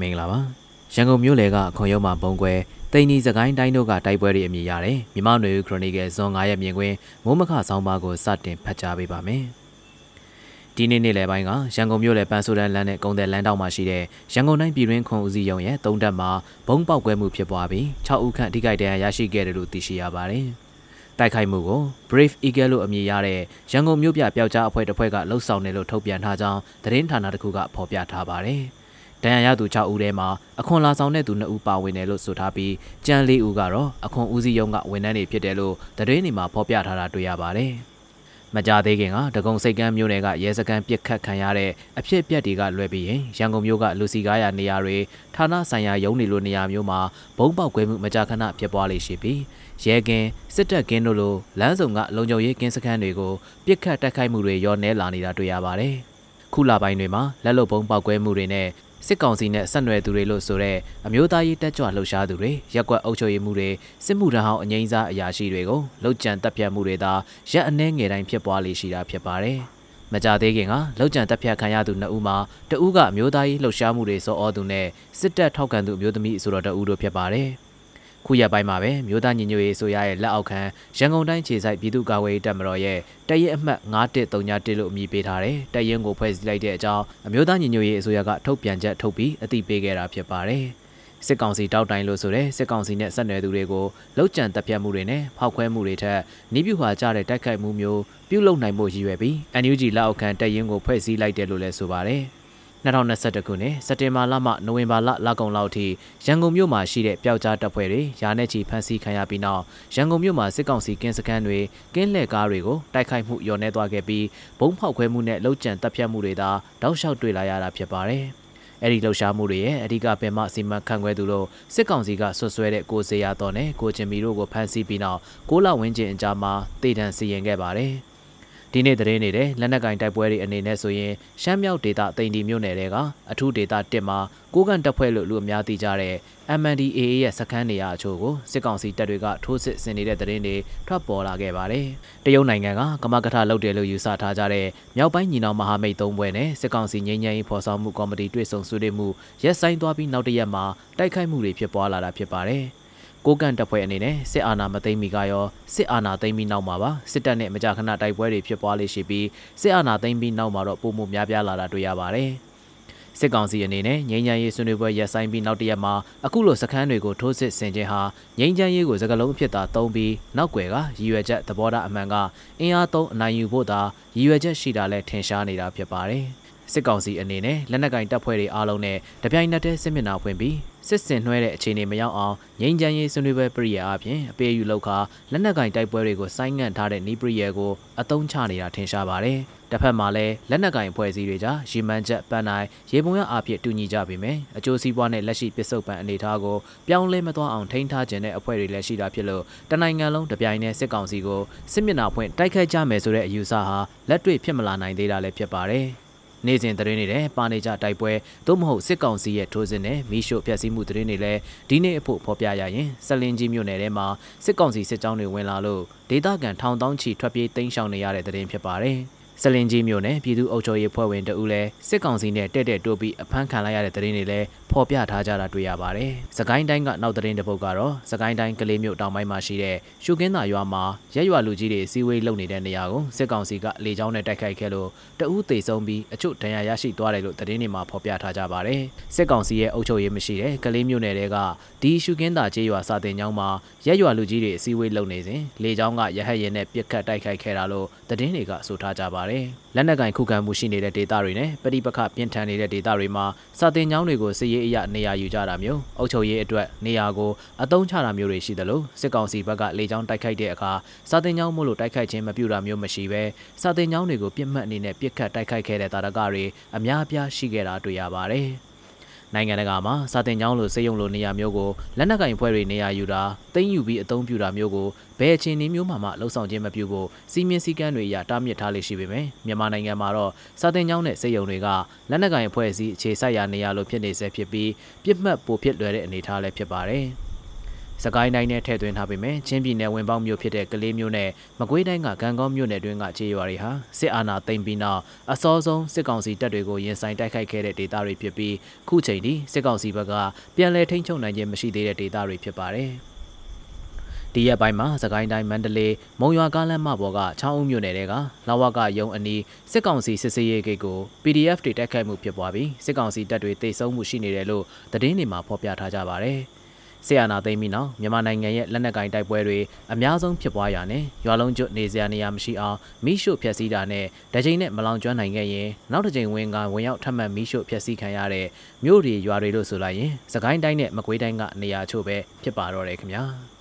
မင်္ဂလာပါရန်ကုန်မြို့လေကအခွန်ရုံးမှာဘုံကွဲတိန်နီစကိုင်းတိုင်းတို့ကတိုက်ပွဲတွေအမည်ရတယ်မြမနွေဦးခရိုနီကယ်ဇွန်9ရက်မြင်ကွင်းမိုးမခဆောင်းပါးကိုစတင်ဖတ်ကြားပေးပါမယ်ဒီနေ့နေ့လယ်ပိုင်းကရန်ကုန်မြို့လေပန်းဆိုးတန်းလမ်းနဲ့ကုန်းတဲ့လမ်းတောက်မှာရှိတဲ့ရန်ကုန်တိုင်းပြည်တွင်းခွန်ဦးစီးရုံရဲ့သုံးတက်မှာဘုံပေါက်ကွဲမှုဖြစ်ပွားပြီး6ဦးခန့်ထိခိုက်ဒဏ်ရာရရှိခဲ့တယ်လို့သိရှိရပါတယ်တိုက်ခိုက်မှုကို Brave Eagle လို့အမည်ရတဲ့ရန်ကုန်မြို့ပြပျောက်ကြားအဖွဲ့တစ်ဖွဲ့ကလှုပ်ဆောင်တယ်လို့ထုတ်ပြန်ထားကြောင်းသတင်းဌာနတစ်ခုကဖော်ပြထားပါတယ်။ ဒဏ်ရာရသူ6ဦးထဲမှာအခွန်လာဆောင်တဲ့သူ2ဦးပါဝင်တယ်လို့ဆိုထားပြီးကြံ4ဦးကတော့အခွန်ဦးစီးရုံးကဝန်ထမ်းတွေဖြစ်တယ်လို့သတင်းတွေမှာဖော်ပြထားတာတွေ့ရပါတယ်။မကြသေးခင်ကဒဂုံစိတ်ကမ်းမြို့နယ်ကရဲစခန်းပစ်ခတ်ခံရတဲ့အဖြစ်အပျက်တွေကလွဲပြီးရင်ရန်ကုန်မြို့ကလူစီကားရနေရာတွေဌာနဆိုင်ရာရုံးတွေလိုနေရာမျိုးမှာဘုံပေါက်ကွဲမှုမကြာခဏဖြစ်ပွားလေရှိပြီးရဲကင်းစစ်တပ်ကင်းတို့လိုလမ်းစုံကလုံခြုံရေးကင်းစခန်းတွေကိုပစ်ခတ်တိုက်ခိုက်မှုတွေရောနေလာနေတာတွေ့ရပါတယ်။ခုလပိုင်းတွေမှာလက်လုံဘုံပေါက်ကွဲမှုတွေနဲ့ စစ်ကောင်စီနဲ့ဆက်နွယ်သူတွေလို့ဆိုတဲ့အမျိုးသားရေးတက်ကြွလှုပ်ရှားသူတွေရက်ကွက်အုပ်ချုပ်ရေးမှုတွေစစ်မှုထမ်းဟောင်းအငိမ့်စားအရာရှိတွေကိုလှုပ်ကြံတက်ပြတ်မှုတွေသာရက်အနှဲငယ်တိုင်းဖြစ်ပွားလေရှိတာဖြစ်ပါတယ်။မကြသေးခင်ကလောက်ကျန်တက်ဖြတ်ခံရသူနှစ်ဦးမှာတဦးကအမျိုးသားရေးလှုပ်ရှားမှုတွေစောအောသူနဲ့စစ်တပ်ထောက်ခံသူအမျိုးသမီးဆိုတော့တဦးတို့ဖြစ်ပါတယ်။ ခုရက်ပိုင်းမှာပဲမြို့သားညီညွတ်ရေးဆိုရရဲ့လက်အောက်ခံရန်ကုန်တိုင်းခြေဆိုင်ပြည်သူ့ကာကွယ်ရေးတပ်မတော်ရဲ့တရင်အမှတ်9131လို့အမည်ပေးထားတဲ့တရင်ကိုဖွဲ့စည်းလိုက်တဲ့အကြောင်းအမျိုးသားညီညွတ်ရေးအစိုးရကထုတ်ပြန်ချက်ထုတ်ပြီးအသိပေးခဲ့တာဖြစ်ပါတယ်။စစ်ကောင်စီတောက်တိုင်လို့ဆိုတဲ့စစ်ကောင်စီနဲ့ဆက်နွယ်သူတွေကိုလောက်ကျန်တပ်ဖြတ်မှုတွေနဲ့ဖောက်ခွဲမှုတွေထက်နီးပြူဟာကြတဲ့တိုက်ခိုက်မှုမျိုးပြုလုပ်နိုင်မှုရည်ရွယ်ပြီး NUG လက်အောက်ခံတရင်ကိုဖွဲ့စည်းလိုက်တယ်လို့လည်းဆိုပါတယ်။ 2021ခုနှစ်စက်တင်ဘာလမှနိုဝင်ဘာလလကုန်လောက်ထိရန်ကုန်မြို့မှာရှိတဲ့ပျောက်ကြားတပ်ဖွဲ့တွေရာနဲ့ချီဖမ်းဆီးခံရပြီးနောက်ရန်ကုန်မြို့မှာစစ်ကောင်စီကင်းစခန်းတွေကင်းလှည့်ကားတွေကိုတိုက်ခိုက်မှုညှော်နှဲသွားခဲ့ပြီးဘုံဖောက်ခွဲမှုနဲ့လှုပ်ကြံတပ်ဖြတ်မှုတွေသာတောက်လျှောက်တွေ့လာရတာဖြစ်ပါတယ်။အဲ့ဒီလှုပ်ရှားမှုတွေရဲ့အဓိကပင်မစီမံခန့်ခွဲသူတို့စစ်ကောင်စီကဆွဆွဲတဲ့ကိုစေရတော်နဲ့ကိုချင်မီတို့ကိုဖမ်းဆီးပြီးနောက်ကိုလဝင်းကျင်အကြားမှာတည်တံစီရင်ခဲ့ပါတယ်။ ဒီနေ့သတင်းနေတဲ့လက်နက်ကင်တိုက်ပွဲတွေအနေနဲ့ဆိုရင်ရှမ်းမြောက်ဒေသတိန်တီမြို့နယ်တွေကအထူးဒေသ1မှာကိုကန်တပ်ဖွဲ့လို့လူအများသိကြတဲ့ MNDAA ရဲ့စခန်းနေရာအချို့ကိုစစ်ကောင်စီတပ်တွေကထိုးစစ်ဆင်နေတဲ့သတင်းတွေထွက်ပေါ်လာခဲ့ပါတယ်။တရုတ်နိုင်ငံကကမကထလုပ်တယ်လို့ယူဆထားကြတဲ့မြောက်ပိုင်းညီနောင်မဟာမိတ်သုံးဘွဲ့နဲ့စစ်ကောင်စီငြိမ်းချမ်းရေးဖော်ဆောင်မှုကော်မတီတွေ့ဆုံဆွေးနွေးမှုရက်ဆိုင်သွားပြီးနောက်တရက်မှာတိုက်ခိုက်မှုတွေဖြစ်ပွားလာတာဖြစ်ပါတယ်။ ကိုကန့်တပ်ဖွဲ့အနေနဲ့စစ်အာဏာမသိမ်းမီကရောစစ်အာဏာသိမ်းပြီးနောက်မှာပါစစ်တပ်နဲ့မကြာခဏတိုက်ပွဲတွေဖြစ်ပွားလေရှိပြီးစစ်အာဏာသိမ်းပြီးနောက်မှာတော့ပုံမှုများပြားလာတာတွေ့ရပါတယ်စစ်ကောင်စီအနေနဲ့ငြိမ်းချမ်းရေးဆွေးနွေးပွဲရပ်ဆိုင်းပြီးနောက်တရက်မှာအခုလိုစခန်းတွေကိုထိုးစစ်ဆင်ခြင်းဟာငြိမ်းချမ်းရေးကိုစကလုံးဖြစ်တာသုံးပြီးနောက်ွယ်ကရည်ရွယ်ချက်သဘောထားအမှန်ကအင်အားသုံးအနိုင်ယူဖို့သာရည်ရွယ်ချက်ရှိတာလဲထင်ရှားနေတာဖြစ်ပါတယ်စစ်ကောင်စီအနေနဲ့လက်နက်ကင်တပ်ဖွဲ့တွေအားလုံးနဲ့တပြိုင်နက်တည်းစစ်မျက်နှာဖွင့်ပြီး စစ်စင်နှွှဲတဲ့အခြေအနေမရောက်အောင်ငြိမ်းချမ်းရေးဆွေးနွေးပွဲပရိယာအပြင်အပေးယူလောက်ခါလက်နက်ကင်တိုက်ပွဲတွေကိုဆိုင်းငံ့ထားတဲ့နီးပရိယာကိုအသုံးချနေတာထင်ရှားပါတယ်။တစ်ဖက်မှာလည်းလက်နက်ကင်ဖွဲ့စည်းတွေကြားရီမန်ချက်ပန်းနိုင်ရေပုံရအဖြစ်တူညီကြပေမယ့်အကျိုးစီးပွားနဲ့လက်ရှိပစ္စုပန်အနေအထားကိုပြောင်းလဲမသွားအောင်ထိန်းထားခြင်းတဲ့အဖွဲ့တွေလည်းရှိတာဖြစ်လို့တနိုင်ငံလုံးတပြိုင်နက်စစ်ကောင်စီကိုစစ်မျက်နှာဖွင့်တိုက်ခိုက်ကြမယ်ဆိုတဲ့အယူဆဟာလက်တွေ့ဖြစ်မလာနိုင်သေးတာလည်းဖြစ်ပါတယ်။ နေ့စဉ်သတင်းတွေနဲ့ပါနေကြတိုက်ပွဲသို့မဟုတ်စစ်ကောင်စီရဲ့ထိုးစစ်နဲ့မီးရှို့ဖျက်ဆီးမှုသတင်းတွေလည်းဒီနေ့အဖို့ဖော်ပြရရင်ဆက်လင်းကြီးမြို့နယ်ထဲမှာစစ်ကောင်စီစစ်ကြောင်းတွေဝင်လာလို့ဒေသခံထောင်တောင်းချီထွက်ပြေးတိမ်းရှောင်နေရတဲ့သတင်းဖြစ်ပါတယ်။ စလင်ကြီးမြို့နယ်ပြည်သူ့အုပ်ချုပ်ရေးဖွဲ့ဝင်တဦးလည်းစစ်ကောင်စီနဲ့တဲ့တဲ့တိုးပြီးအဖမ်းခံလိုက်ရတဲ့သတင်းတွေလည်းဖော်ပြထားကြတာတွေ့ရပါတယ်။စကိုင်းတိုင်းကနောက်သတင်းတစ်ပုဒ်ကတော့စကိုင်းတိုင်းကလေးမြို့တောင်ပိုင်းမှာရှိတဲ့ရှုကင်းသာရွာမှာရက်ရွာလူကြီးတွေစီဝေးလုပ်နေတဲ့နေရာကိုစစ်ကောင်စီကလေကြောင်းနဲ့တိုက်ခိုက်ခဲ့လို့တဦးသေဆုံးပြီးအချို့ဒဏ်ရာရရှိသွားတယ်လို့သတင်းတွေမှာဖော်ပြထားကြပါတယ်။စစ်ကောင်စီရဲ့အုပ်ချုပ်ရေးမရှိတဲ့ကလေးမြို့နယ်တွေကဒီရှုကင်းသာကျေးရွာစာတင်ကျောင်းမှာရက်ရွာလူကြီးတွေစီဝေးလုပ်နေစဉ်လေကြောင်းကရဟတ်ရင်နဲ့ပြစ်ခတ်တိုက်ခိုက်ခဲ့တာလို့သတင်းတွေကဆိုထားကြပါတယ်။လက်နက်ကင်ခုခံမှုရှိနေတဲ့ဒေသတွေနဲ့ပဋိပက္ခပြင်းထန်နေတဲ့ဒေသတွေမှာစာတင်ကျောင်းတွေကိုစစ်ရေးအရနေရာယူကြတာမျိုးအုပ်ချုပ်ရေးအတွက်နေရာကိုအသုံးချတာမျိုးတွေရှိသလိုစစ်ကောင်စီဘက်ကလေကြောင်းတိုက်ခိုက်တဲ့အခါစာတင်ကျောင်းမို့လို့တိုက်ခိုက်ခြင်းမပြုတာမျိုးမရှိဘဲစာတင်ကျောင်းတွေကိုပြစ်မှတ်အနေနဲ့ပြစ်ခတ်တိုက်ခိုက်ခဲ့တဲ့တာရကတွေအများအပြားရှိခဲ့တာတွေ့ရပါတယ်။ နိုင်ငံတကာမှာစာတင်ကျောင်းလိုစေယုံလိုနေရာမျိုးကိုလက်နက်ကင်ဖွဲ့တွေနေရာယူတာသိမ်းယူပြီးအသုံးပြုတာမျိုးကိုဘယ်အခြေအနေမျိုးမှမလှုံ့ဆော်ခြင်းမပြုဖို့စီမင်းစည်းကမ်းတွေအရတားမြစ်ထားလေရှိပေမယ့်မြန်မာနိုင်ငံမှာတော့စာတင်ကျောင်းနဲ့စေယုံတွေကလက်နက်ကင်ဖွဲ့စည်းအခြေစိုက်ရာနေရာလိုဖြစ်နေဆဲဖြစ်ပြီးပြစ်မှတ်ပိုဖြစ်လွယ်တဲ့အနေအထားလည်းဖြစ်ပါတယ်။ဒ စကိုင်းတိုင်းနဲ့ထည့်သွင်းထားပေမဲ့ချင်းပြည်နယ်ဝင်ပေါက်မြို့ဖြစ်တဲ့ကလေးမြို့နဲ့မကွေးတိုင်းကကံကောမြို့နယ်တွင်းကခြေရွာတွေဟာစစ်အာဏာသိမ်းပြီးနောက်အစောဆုံးစစ်ကောင်စီတပ်တွေကိုရင်ဆိုင်တိုက်ခိုက်ခဲ့တဲ့ဒေသတွေဖြစ်ပြီးခုချိန်ထိစစ်ကောင်စီဘက်ကပြန်လည်ထိန်းချုပ်နိုင်ခြင်းမရှိသေးတဲ့ဒေသတွေဖြစ်ပါတယ်။ဒီရက်ပိုင်းမှာစကိုင်းတိုင်းမန္တလေးမုံရွာကားလမ်းမပေါ်ကချောင်းဦးမြို့နယ်တွေကလာဝကရုံအနီးစစ်ကောင်စီစစ်စေးရေးဂိတ်ကို PDF တွေတိုက်ခိုက်မှုဖြစ်ပွားပြီးစစ်ကောင်စီတပ်တွေတိတ်ဆုံးမှုရှိနေတယ်လို့သတင်းတွေမှာဖော်ပြထားကြပါတယ်။ ဆီယနာသိမ်းပြီးနောက်မြန်မာနိုင်ငံရဲ့လက်နက်ကင်တိုက်ပွဲတွေအများဆုံးဖြစ်ပွားရာနဲ့ရွာလုံးကျွတ်နေစရာနေရာမရှိအောင်မိရှုဖျက်ဆီးတာနဲ့တကြိမ်နဲ့မလောင်ကျွမ်းနိုင်ခဲ့ရင်နောက်တစ်ကြိမ်ဝင်ကဝင်ရောက်ထပ်မံမိရှုဖျက်ဆီးခံရတဲ့မြို့တွေရွာတွေလို့ဆိုလိုက်ရင်စကိုင်းတိုင်းနဲ့မကွေးတိုင်းကနေရာချို့ပဲဖြစ်ပါတော့တယ်ခင်ဗျာ။